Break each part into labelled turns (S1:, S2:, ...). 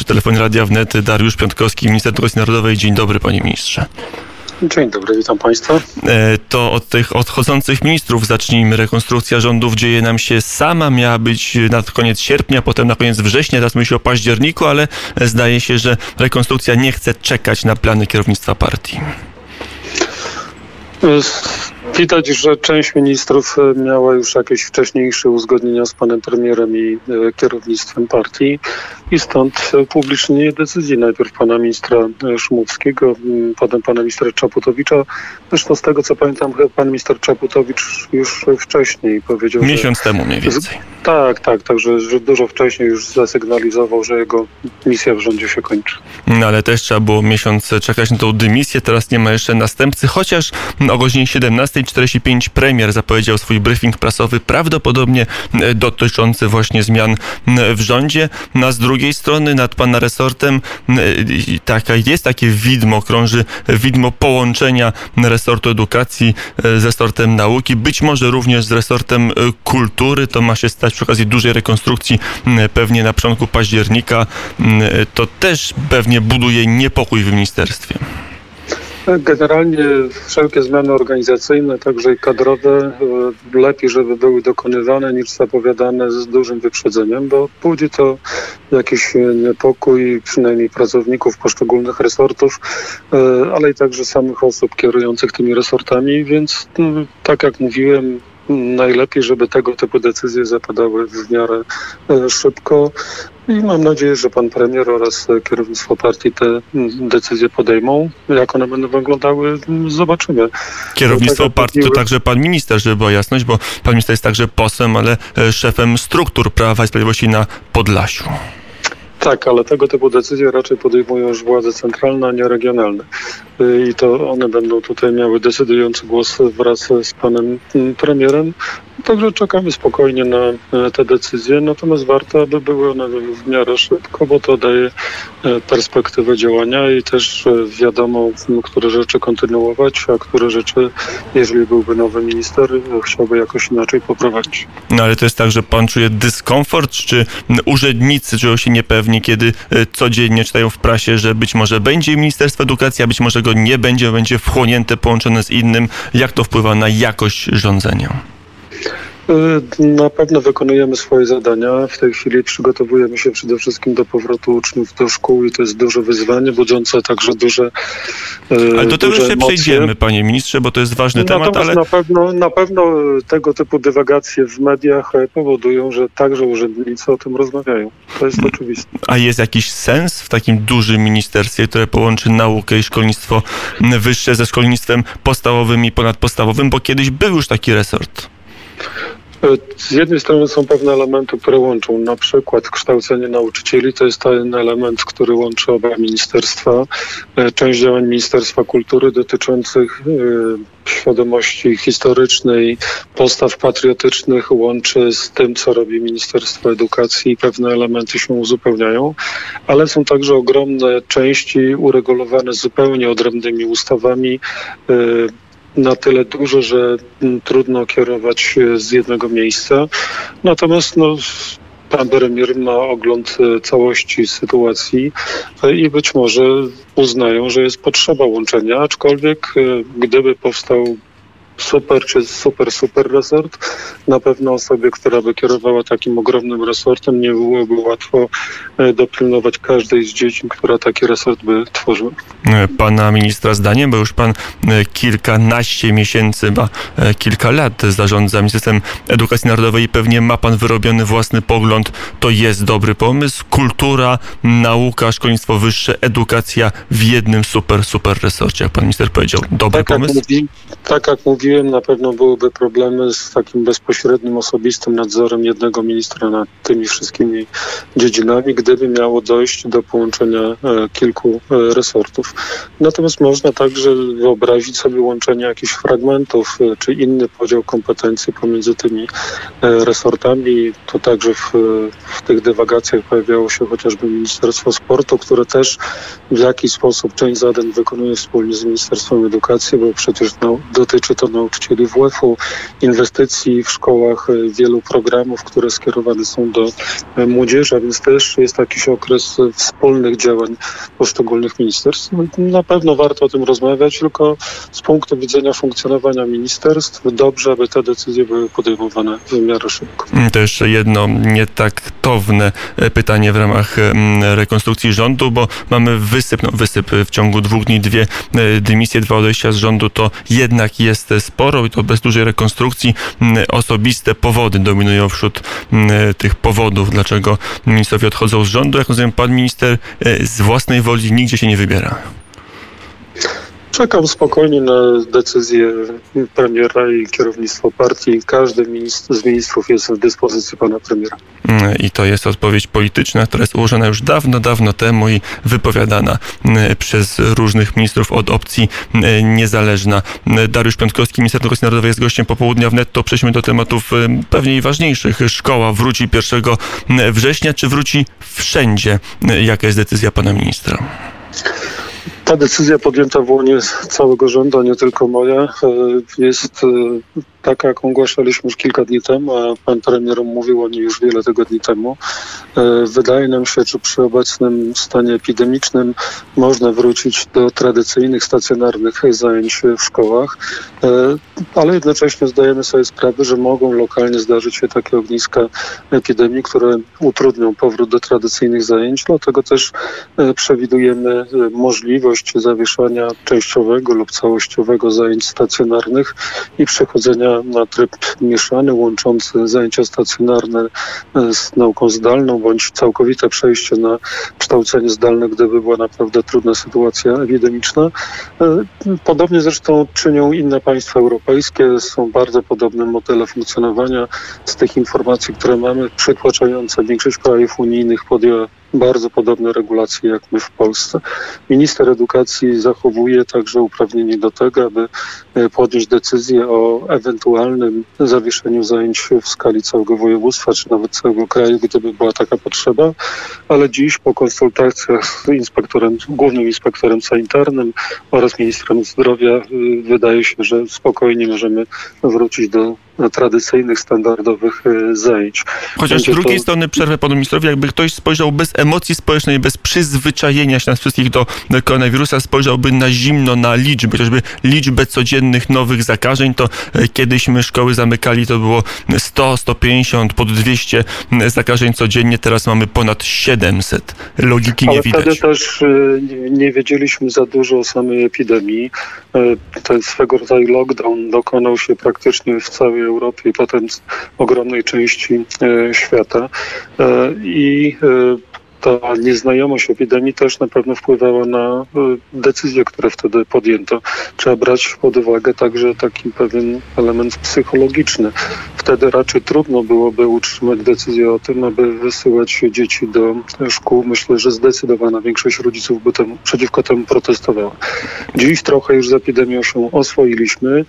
S1: przy telefonie Radia Wnet Dariusz Piątkowski, minister edukacji narodowej. Dzień dobry, panie ministrze.
S2: Dzień dobry, witam Państwa. E,
S1: to od tych odchodzących ministrów zacznijmy. Rekonstrukcja rządów dzieje nam się sama. Miała być na koniec sierpnia, potem na koniec września, teraz myśli o październiku, ale zdaje się, że rekonstrukcja nie chce czekać na plany kierownictwa partii.
S2: Widać, że część ministrów e, miała już jakieś wcześniejsze uzgodnienia z panem premierem i e, kierownictwem partii i stąd publiczne decyzji najpierw pana ministra e, Szumowskiego, potem pana ministra Czaputowicza. Zresztą z tego co pamiętam, pan minister Czaputowicz już wcześniej powiedział,
S1: Miesiąc że, temu mniej więcej.
S2: Tak, tak, także że dużo wcześniej już zasygnalizował, że jego misja w rządzie się kończy.
S1: No ale też trzeba było miesiąc czekać na tą dymisję, teraz nie ma jeszcze następcy, chociaż o godzinie 17.45 premier zapowiedział swój briefing prasowy, prawdopodobnie e, dotyczący właśnie zmian w rządzie. No a z drugiej strony nad pana resortem e, taka, jest takie widmo, krąży widmo połączenia resortu edukacji e, z resortem nauki, być może również z resortem kultury. To ma się stać przy okazji dużej rekonstrukcji pewnie na początku października. To też pewnie buduje niepokój w ministerstwie.
S2: Generalnie wszelkie zmiany organizacyjne, także i kadrowe, e, lepiej, żeby były dokonywane niż zapowiadane z dużym wyprzedzeniem, bo budzi to jakiś niepokój, przynajmniej pracowników poszczególnych resortów, e, ale i także samych osób kierujących tymi resortami, więc no, tak jak mówiłem, najlepiej, żeby tego typu decyzje zapadały w miarę e, szybko. I mam nadzieję, że pan premier oraz kierownictwo partii te decyzje podejmą. Jak one będą wyglądały, zobaczymy.
S1: Kierownictwo tak partii to także pan minister, żeby była jasność, bo pan minister jest także posłem, ale e, szefem struktur Prawa i Sprawiedliwości na Podlasiu.
S2: Tak, ale tego typu decyzje raczej podejmują już władze centralne, a nie regionalne. Y, I to one będą tutaj miały decydujący głos wraz z panem mm, premierem. Także czekamy spokojnie na te decyzje, natomiast warto, aby były one w miarę szybko, bo to daje e, perspektywę działania i też e, wiadomo, które rzeczy kontynuować, a które rzeczy, jeżeli byłby nowy minister, chciałby jakoś inaczej poprowadzić.
S1: No ale to jest tak, że pan czuje dyskomfort, czy urzędnicy czują się niepewni, kiedy e, codziennie czytają w prasie, że być może będzie Ministerstwo Edukacji, a być może go nie będzie, będzie wchłonięte, połączone z innym. Jak to wpływa na jakość rządzenia?
S2: Y, na pewno wykonujemy swoje zadania. W tej chwili przygotowujemy się przede wszystkim do powrotu uczniów do szkół i to jest duże wyzwanie, budzące także duże
S1: y, Ale do tego jeszcze przejdziemy, panie ministrze, bo to jest ważny Natomiast temat, ale...
S2: Na pewno, na pewno tego typu dywagacje w mediach powodują, że także urzędnicy o tym rozmawiają. To jest oczywiste.
S1: A jest jakiś sens w takim dużym ministerstwie, które połączy naukę i szkolnictwo wyższe ze szkolnictwem podstawowym i ponadpodstawowym, bo kiedyś był już taki resort.
S2: Z jednej strony są pewne elementy, które łączą, na przykład kształcenie nauczycieli, to jest ten element, który łączy oba ministerstwa. E, część działań Ministerstwa Kultury dotyczących e, świadomości historycznej, postaw patriotycznych łączy z tym, co robi Ministerstwo Edukacji i pewne elementy się uzupełniają, ale są także ogromne części uregulowane zupełnie odrębnymi ustawami, e, na tyle duże, że mm, trudno kierować z jednego miejsca. Natomiast no, pan premier ma ogląd e, całości sytuacji e, i być może uznają, że jest potrzeba łączenia, aczkolwiek e, gdyby powstał super czy super, super resort. Na pewno osobie, która by kierowała takim ogromnym resortem, nie byłoby łatwo e, dopilnować każdej z dzieci, która taki resort by tworzyła.
S1: E, pana ministra zdaniem, bo już pan e, kilkanaście miesięcy, ma kilka lat zarządza Ministerstwem Edukacji Narodowej i pewnie ma pan wyrobiony własny pogląd. To jest dobry pomysł. Kultura, nauka, szkolnictwo wyższe, edukacja w jednym super, super resorcie, jak pan minister powiedział. Dobry tak pomysł?
S2: Jak mówi, tak jak mówi mówiłem, na pewno byłyby problemy z takim bezpośrednim, osobistym nadzorem jednego ministra nad tymi wszystkimi dziedzinami, gdyby miało dojść do połączenia e, kilku e, resortów. Natomiast można także wyobrazić sobie łączenie jakichś fragmentów, e, czy inny podział kompetencji pomiędzy tymi resortami. To także w, w tych dywagacjach pojawiało się chociażby Ministerstwo Sportu, które też w jakiś sposób część zadań wykonuje wspólnie z Ministerstwem Edukacji, bo przecież no, dotyczy to no, nauczycieli WF-u, inwestycji w szkołach, wielu programów, które skierowane są do młodzieży, a więc też jest jakiś okres wspólnych działań poszczególnych ministerstw. No, na pewno warto o tym rozmawiać, tylko z punktu widzenia funkcjonowania ministerstw dobrze, aby te decyzje były podejmowane w miarę szybko.
S1: To jeszcze jedno nietaktowne pytanie w ramach rekonstrukcji rządu, bo mamy wysyp, no wysyp w ciągu dwóch dni, dwie e, dymisje, dwa odejścia z rządu, to jednak jest sporo i to bez dużej rekonstrukcji. Osobiste powody dominują wśród tych powodów, dlaczego ministrowie odchodzą z rządu. Jak rozumiem, pan minister e, z własnej woli nigdzie się nie wybiera.
S2: Czekam spokojnie na decyzję premiera i kierownictwa partii. Każdy z ministrów jest w dyspozycji pana premiera.
S1: I to jest odpowiedź polityczna, która jest ułożona już dawno, dawno temu i wypowiadana przez różnych ministrów od opcji niezależna. Dariusz Piątkowski, minister edukacji narodowej jest gościem popołudnia w netto. Przejdźmy do tematów pewnie ważniejszych. Szkoła wróci 1 września, czy wróci wszędzie? Jaka jest decyzja pana ministra?
S2: Ta decyzja podjęta w łonie całego rządu, nie tylko moja, e, jest e, taka, jaką ogłaszaliśmy już kilka dni temu, a pan premier mówił o niej już wiele tygodni temu. E, wydaje nam się, że przy obecnym stanie epidemicznym można wrócić do tradycyjnych, stacjonarnych zajęć w szkołach, ale jednocześnie zdajemy sobie sprawę, że mogą lokalnie zdarzyć się takie ogniska epidemii, które utrudnią powrót do tradycyjnych zajęć. Dlatego też przewidujemy możliwość możliwość zawieszania częściowego lub całościowego zajęć stacjonarnych i przechodzenia na tryb mieszany, łączący zajęcia stacjonarne e, z nauką zdalną, bądź całkowite przejście na kształcenie zdalne, gdyby była naprawdę trudna sytuacja epidemiczna. E, podobnie zresztą czynią inne państwa europejskie. Są bardzo podobne modele funkcjonowania. Z tych informacji, które mamy, przytłaczające większość krajów unijnych podjęła bardzo podobne regulacje jak my w Polsce. Minister edukacji zachowuje także uprawnienie do tego, aby e, podjąć decyzję o ewentualnym zawieszeniu zajęć w skali całego województwa, czy nawet całego kraju, gdyby była taka potrzeba, ale dziś po konsultacjach z inspektorem, głównym inspektorem sanitarnym oraz ministrem zdrowia e, wydaje się, że spokojnie możemy wrócić do tradycyjnych, standardowych e, zajęć.
S1: Chociaż z drugiej to... strony przerwę panu ministrowi, jakby ktoś spojrzał bez emocji społecznej, bez przyzwyczajenia się nas wszystkich do koronawirusa, spojrzałby na zimno, na liczby, chociażby liczbę codziennych nowych zakażeń, to e, kiedyś my szkoły zamykali, to było 100, 150, pod 200 zakażeń codziennie, teraz mamy ponad 700. Logiki
S2: Ale
S1: nie widać.
S2: wtedy też e, nie wiedzieliśmy za dużo o samej epidemii. Ten swego rodzaju lockdown dokonał się praktycznie w całej Europie i potem ogromnej części e, świata. E, I e, ta nieznajomość epidemii też na pewno wpływała na e, decyzje, które wtedy podjęto. Trzeba brać pod uwagę także taki pewien element psychologiczny. Wtedy raczej trudno byłoby utrzymać decyzję o tym, aby wysyłać dzieci do szkół. Myślę, że zdecydowana większość rodziców by temu, przeciwko temu protestowała. Dziś trochę już z epidemią się oswoiliśmy.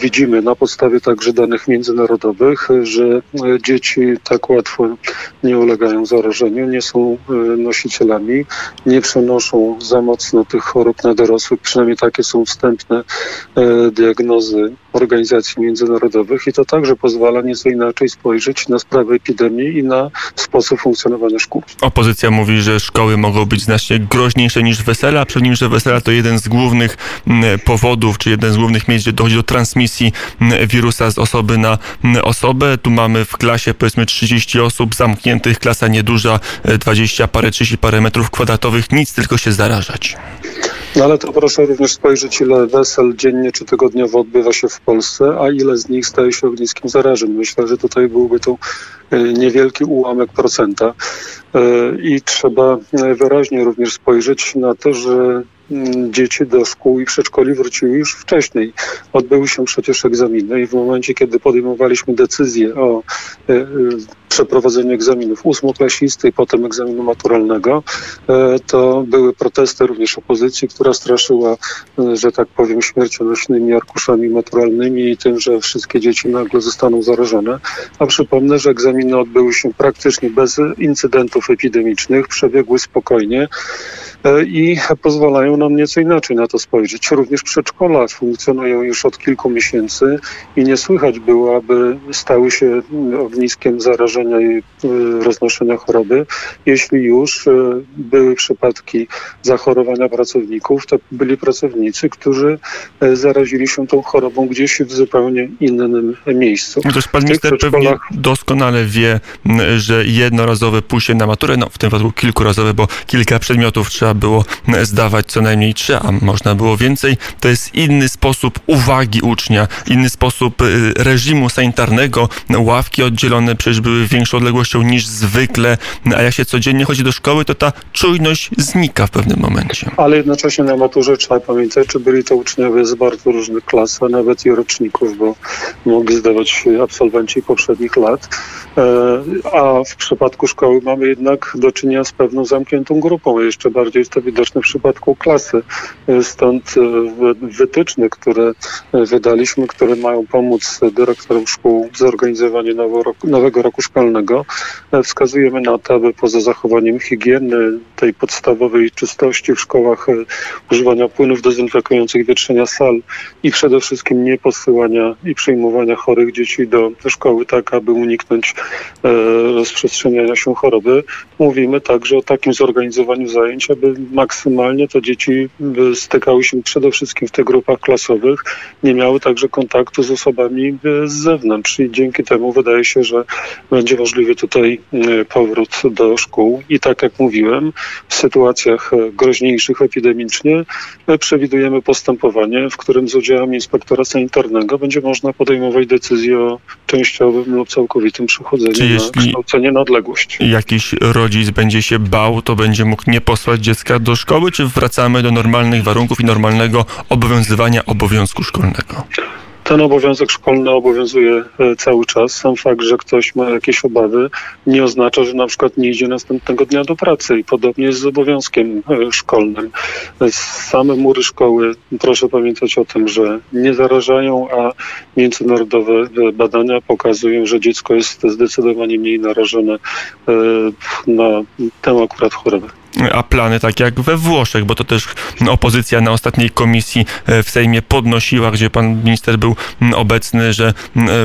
S2: Widzimy na podstawie także danych międzynarodowych, że dzieci tak łatwo nie ulegają zarażeniu, nie są nosicielami, nie przenoszą za mocno tych chorób na dorosłych, przynajmniej takie są wstępne e, diagnozy organizacji międzynarodowych i to także pozwala nieco inaczej spojrzeć na sprawę epidemii i na sposób funkcjonowania szkół.
S1: Opozycja mówi, że szkoły mogą być znacznie groźniejsze niż wesela, przy nim, że wesela to jeden z głównych powodów, czy jeden z głównych miejsc, gdzie dochodzi do transmisji wirusa z osoby na osobę. Tu mamy w klasie powiedzmy 30 osób zamkniętych, klasa nieduża, 20 e, parę, 30 parę metrów kwadratowych, nic, tylko się zarażać.
S2: No ale to proszę również spojrzeć, ile wesel dziennie czy tygodniowo odbywa się w Polsce, a ile z nich staje się ogniskiem zarażeń. Myślę, że tutaj byłby to e, niewielki ułamek procenta. E, I trzeba wyraźnie również spojrzeć na to, że mm, dzieci do szkół i przedszkoli wróciły już wcześniej. Odbyły się przecież egzaminy i w momencie, kiedy podejmowaliśmy decyzję o e, przeprowadzeniu egzaminów ósmoklasisty i potem egzaminu maturalnego, e, to były protesty również opozycji, która straszyła, e, że tak powiem, śmiercionośnymi arkuszami maturalnymi i tym, że wszystkie dzieci nagle zostaną zarażone. A przypomnę, że egzaminy odbyły się praktycznie bez incydentów epidemicznych, przebiegły spokojnie. i pozwalają nam nieco inaczej na to spojrzeć. Również przedszkola funkcjonują już od kilku miesięcy i nie słychać było, aby stały się ogniskiem zarażenia i roznoszenia choroby. Jeśli już były przypadki zachorowania pracowników, to byli pracownicy, którzy zarazili się tą chorobą gdzieś w zupełnie innym miejscu.
S1: No też pan minister pewnie doskonale wie, że jednorazowe pójście na maturę, no w tym wypadku kilkurazowe, bo kilka przedmiotów trzeba było zdawać co najmniej trzy, a można było więcej. To jest inny sposób uwagi ucznia, inny sposób y, reżimu sanitarnego. Ławki oddzielone przecież były większą odległością niż zwykle, a jak się codziennie chodzi do szkoły, to ta czujność znika w pewnym momencie.
S2: Ale jednocześnie na maturze trzeba pamiętać, czy byli to uczniowie z bardzo różnych klas, a nawet i roczników, bo mogli zdawać absolwenci poprzednich lat. E, a w przypadku szkoły mamy jednak do czynienia z pewną zamkniętą grupą. Jeszcze bardziej jest to widoczne w przypadku klasy. E, stąd e, wytyczne, które wydaliśmy, które mają pomóc dyrektorom szkół w zorganizowaniu nowego roku szkolnego, wskazujemy na to, aby poza zachowaniem higieny, tej podstawowej czystości w szkołach, używania płynów dezynfekujących, wietrzenia sal i przede wszystkim nie posyłania i przyjmowania chorych dzieci do szkoły, tak aby uniknąć e, rozprzestrzeniania się choroby. Mówimy także o takim zorganizowaniu zajęć, aby maksymalnie te dzieci e, stykały się przede wszystkim w tych grupach klasowych, nie miały także kontaktu z osobami e, z zewnątrz i dzięki temu wydaje się, że będzie możliwy tutaj powrót do szkół i tak jak mówiłem, w sytuacjach groźniejszych epidemicznie przewidujemy postępowanie, w którym z udziałem inspektora sanitarnego będzie można podejmować decyzję o częściowym lub całkowitym przechodzeniu Czy na kształcenie na odległość.
S1: Jakiś rodzic będzie się bał, to będzie mógł nie posłać dziecka do szkoły, czy wracamy do normalnych warunków i normalnego obowiązywania obowiązku szkolnego?
S2: Ten obowiązek szkolny obowiązuje e, cały czas. Sam fakt, że ktoś ma jakieś obawy, nie oznacza, że na przykład nie idzie następnego dnia do pracy i podobnie jest z obowiązkiem e, szkolnym. Same mury szkoły, proszę pamiętać o tym, że nie zarażają, a międzynarodowe e, badania pokazują, że dziecko jest zdecydowanie mniej narażone na tę akurat chorobę
S1: a plany tak jak we Włoszech, bo to też opozycja na ostatniej komisji e, w Sejmie podnosiła, gdzie pan minister był obecny, że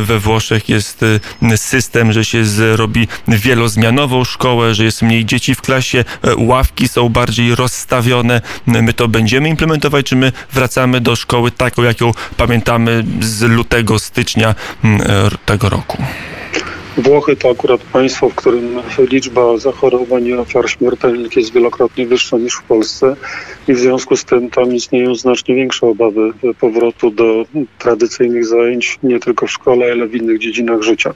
S1: we Włoszech jest e, system, że się zrobi wielozmianową szkołę, że jest mniej dzieci w klasie, e, ławki są bardziej rozstawione. My to będziemy implementować, czy my wracamy do szkoły taką, jaką pamiętamy z lutego, stycznia tego roku?
S2: Włochy to akurat państwo, w którym liczba zachorowań i ofiar śmiertelnych jest wielokrotnie wyższa niż w Polsce i w związku z tym tam istnieją znacznie większe obawy powrotu do tradycyjnych zajęć nie tylko w szkole, ale w innych dziedzinach życia.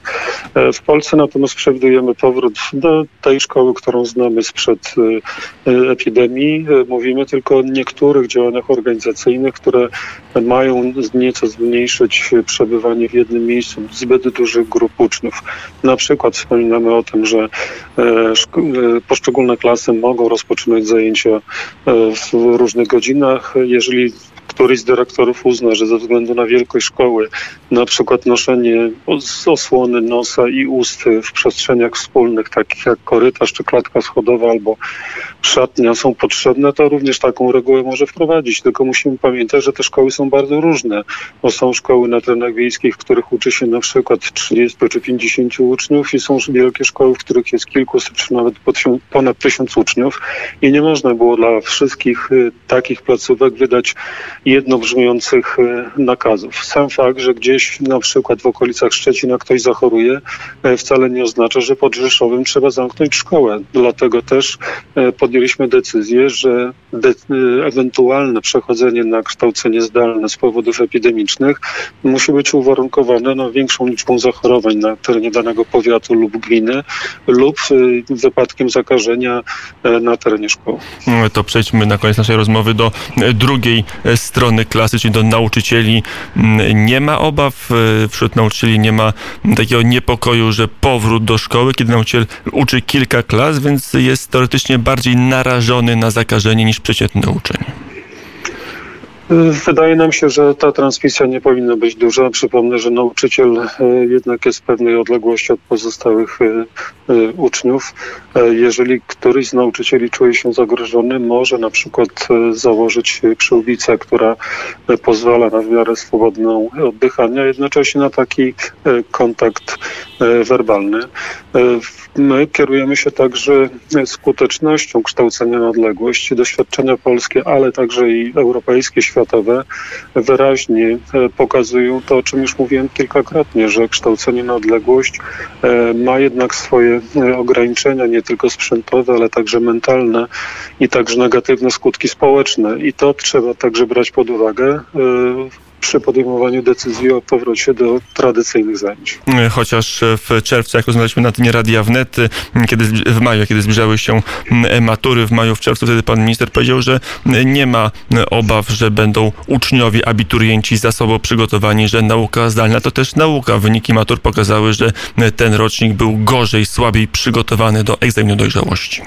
S2: E, w Polsce natomiast przewidujemy powrót do tej szkoły, którą znamy sprzed e, epidemii. E, mówimy tylko o niektórych działaniach organizacyjnych, które mają nieco zmniejszyć przebywanie w jednym miejscu zbyt dużych grup uczniów. Na przykład wspominamy o tym, że e, e, poszczególne klasy mogą rozpoczynać zajęcia e, w różnych godzinach. Jeżeli któryś z dyrektorów uzna, że ze względu na wielkość szkoły, na przykład noszenie osłony nosa i ust w przestrzeniach wspólnych, takich jak korytarz czy klatka schodowa albo szatnia są potrzebne, to również taką regułę może wprowadzić. Tylko musimy pamiętać, że te szkoły są bardzo różne, bo są szkoły na terenach wiejskich, w których uczy się na przykład 30 czy 50 uczniów i są wielkie szkoły, w których jest kilkuset czy nawet ponad tysiąc uczniów i nie można było dla wszystkich y, takich placówek wydać jednobrzmiących e, nakazów. Sam fakt, że gdzieś na przykład w okolicach Szczecina ktoś zachoruje, e, wcale nie oznacza, że pod Rzeszowem trzeba zamknąć szkołę. Dlatego też e, podjęliśmy decyzję, że de ewentualne przechodzenie na kształcenie zdalne z powodów epidemicznych musi być uwarunkowane no, większą liczbą zachorowań na terenie danego powiatu lub gminy lub wypadkiem zakażenia na terenie szkoły.
S1: To przejdźmy na koniec naszej rozmowy do drugiej strony klasy, czyli do nauczycieli. Mm, nie ma obaw e, wśród nauczycieli, nie ma takiego niepokoju, że powrót do szkoły, kiedy nauczyciel uczy kilka klas, więc jest teoretycznie bardziej narażony na zakażenie niż przeciętny uczeń.
S2: Wydaje nam się, że ta transmisja nie powinna być duża. Przypomnę, że nauczyciel e, jednak jest w pewnej odległości od pozostałych e, e, uczniów. Jeżeli któryś z nauczycieli czuje się zagrożony, może na przykład założyć przyłbicę, która pozwala na w miarę swobodną oddychanie, a jednocześnie na taki kontakt werbalny. My kierujemy się także skutecznością kształcenia na odległość. Doświadczenia polskie, ale także i europejskie, światowe wyraźnie e, pokazują to, o czym już mówiłem kilkakrotnie, że kształcenie na odległość e, ma jednak swoje e, ograniczenia, nie tylko sprzętowe, ale także mentalne i także negatywne skutki społeczne. I to trzeba także brać pod uwagę przy podejmowaniu decyzji o powrocie do tradycyjnych zajęć.
S1: Chociaż w czerwcu, jak rozmawialiśmy na antenie Radia Wnet, kiedy w maju, kiedy zbliżały się matury, w maju, w czerwcu, wtedy pan minister powiedział, że nie ma obaw, że będą uczniowie, abiturienci zasobo przygotowani, że nauka zdalna to też nauka. Wyniki matur pokazały, że ten rocznik był gorzej, słabiej przygotowany do egzaminu dojrzałości.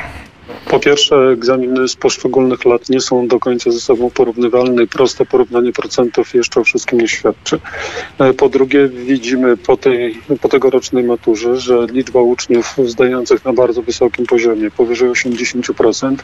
S2: Po pierwsze, egzaminy z poszczególnych lat nie są do końca ze sobą porównywalne i proste porównanie procentów jeszcze o wszystkim nie świadczy. E, po drugie, widzimy po, tej, po tegorocznej maturze, że liczba uczniów zdających na bardzo wysokim poziomie, powyżej 80%,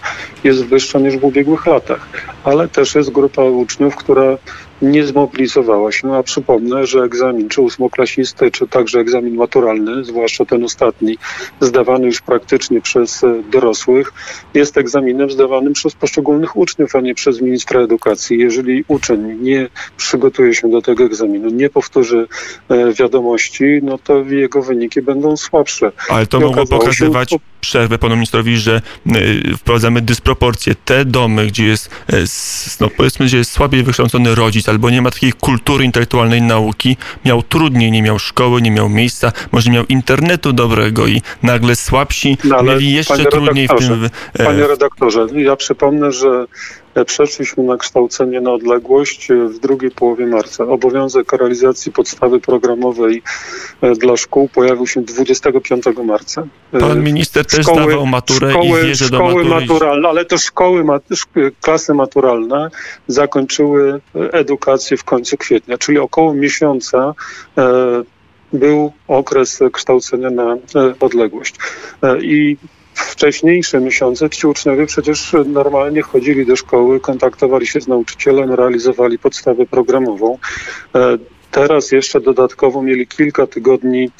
S2: jest wyższa niż w ubiegłych latach. Ale też jest grupa uczniów, która nie zmobilizowała się, a przypomnę, że egzamin czy ósmoklasisty, czy także egzamin maturalny, zwłaszcza ten ostatni, zdawany już praktycznie przez e, dorosłych, jest egzaminem zdawanym przez poszczególnych uczniów, a nie przez ministra edukacji. Jeżeli uczeń nie przygotuje się do tego egzaminu, nie powtórzy e, wiadomości, no to jego wyniki będą słabsze.
S1: Ale to mogło pokazywać się... przerwę panu ministrowi, że e, wprowadzamy dysproporcje. Te domy, gdzie jest, no powiedzmy, gdzie jest słabiej wykształcony rodzic, albo nie ma takiej kultury intelektualnej nauki, miał trudniej, nie miał szkoły, nie miał miejsca, może nie miał internetu dobrego i nagle słabsi no, mieli jeszcze trudniej w tym...
S2: E, panie redaktorze, ja przypomnę, że E, przeszliśmy na kształcenie na odległość e, w drugiej połowie marca. Obowiązek realizacji podstawy programowej e, dla szkół pojawił się 25 marca.
S1: Pan minister też szkoły, zdawał maturę szkoły, i wie, że
S2: szkoły do maturalne, ale też szkoły, klasy maturalne zakończyły edukację w końcu kwietnia, czyli około miesiąca był okres kształcenia na odległość. I wcześniejsze miesiące ci uczniowie przecież normalnie chodzili do szkoły, kontaktowali się z nauczycielem, realizowali podstawę programową. E, teraz jeszcze dodatkowo mieli kilka tygodni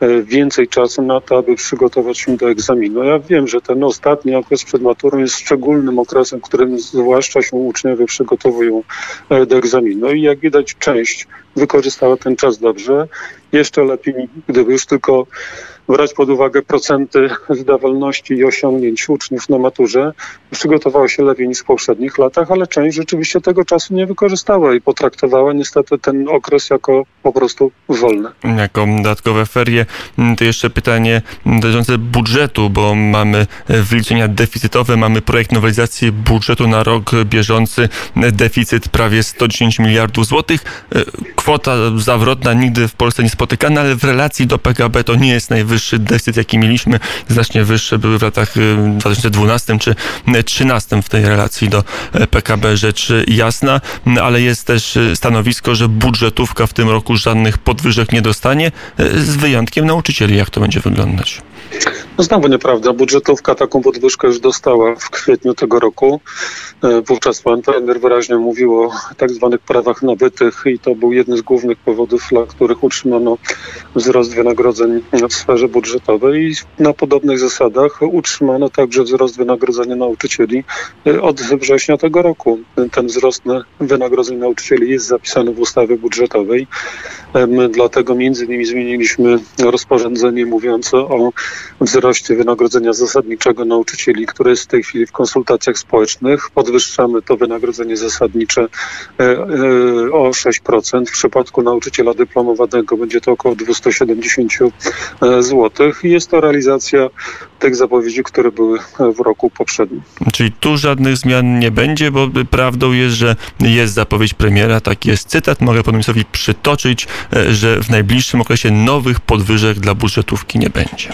S2: e, więcej czasu na to, aby przygotować się do egzaminu. Ja wiem, że ten ostatni okres przed maturą jest szczególnym okresem, którym zwłaszcza się uczniowie przygotowują e, do egzaminu. I jak widać, część wykorzystała ten czas dobrze. Jeszcze lepiej, gdyby już tylko brać pod uwagę procenty zdawalności i osiągnięć uczniów na maturze, przygotowała się lepiej niż w poprzednich latach, ale część rzeczywiście tego czasu nie wykorzystała i potraktowała niestety ten okres jako po prostu wolny.
S1: Jako dodatkowe ferie. To jeszcze pytanie dotyczące budżetu, bo mamy wyliczenia deficytowe, mamy projekt nowelizacji budżetu na rok bieżący, deficyt prawie 110 miliardów złotych. Kwota zawrotna nigdy w Polsce nie spotykana, ale w relacji do PKB to nie jest najwyższy najwyższy deficyt, jaki mieliśmy, znacznie wyższe były w latach 2012 y, czy 2013 w tej relacji do e, PKB, rzecz jasna, ale jest też y, stanowisko, że budżetówka w tym roku żadnych podwyżek nie dostanie, z wyjątkiem nauczycieli. Jak to będzie wyglądać?
S2: No znowu nieprawda. Budżetówka taką podwyżkę już dostała w kwietniu tego roku. E, wówczas pan premier wyraźnie mówił o tak zwanych prawach nabytych i to był jeden z głównych powodów, dla których utrzymano wzrost wynagrodzeń w sferze budżetowej i na podobnych zasadach utrzymano także wzrost wynagrodzenia nauczycieli e, od września tego roku. Ten wzrost wynagrodzeń nauczycieli jest zapisany w ustawie budżetowej. E, my dlatego między innymi zmieniliśmy rozporządzenie mówiące o wzroście wynagrodzenia zasadniczego nauczycieli, które jest w tej chwili w konsultacjach społecznych. Podwyższamy to wynagrodzenie zasadnicze e, e, o 6%. W przypadku nauczyciela dyplomowanego będzie to około 270 e, zł. Jest to realizacja tych zapowiedzi, które były w roku poprzednim.
S1: Czyli tu żadnych zmian nie będzie, bo prawdą jest, że jest zapowiedź premiera, taki jest cytat, mogę panu ministrowi przytoczyć, że w najbliższym okresie nowych podwyżek dla budżetówki nie będzie.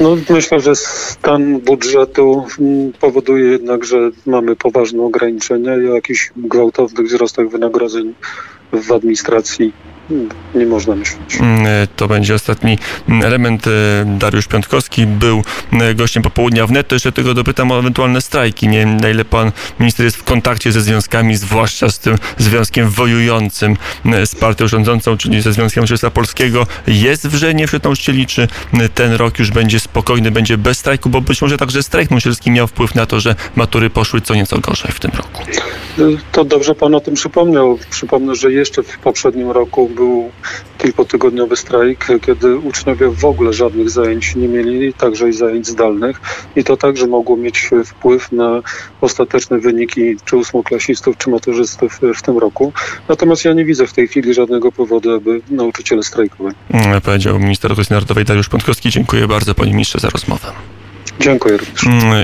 S2: No, myślę, że stan budżetu mm, powoduje jednak, że mamy poważne ograniczenia i o jakichś gwałtownych wzrostach wynagrodzeń w administracji nie można myśleć.
S1: Mm, To będzie ostatni mm, element. E, Dariusz Piątkowski był mm, gościem popołudnia wnet. To jeszcze tego dopytam o ewentualne strajki. Nie wiem, na ile pan minister jest w kontakcie ze związkami, zwłaszcza z tym związkiem wojującym z partią rządzącą, czyli ze Związkiem Nauczycielstwa Polskiego. Jest wrzenie wśród nauczycieli, czy ten rok już będzie spokojny, będzie bez strajku? Bo być może także strajk nauczycielski miał wpływ na to, że matury poszły co nieco gorzej w tym roku.
S2: To dobrze pan o tym przypomniał. Przypomnę, że jeszcze w poprzednim roku był kilkutygodniowy strajk, kiedy uczniowie w ogóle żadnych zajęć nie mieli, także i zajęć zdalnych. I to także mogło mieć wpływ na ostateczne wyniki czy ósmoklasistów, czy maturzystów w tym roku. Natomiast ja nie widzę w tej chwili żadnego powodu, aby nauczyciele strajkowali.
S1: Mm, Powiedział minister edukacji narodowej Dariusz Piątkowski. Dziękuję bardzo panie ministrze za rozmowę.
S2: Dziękuję również.
S1: Mm,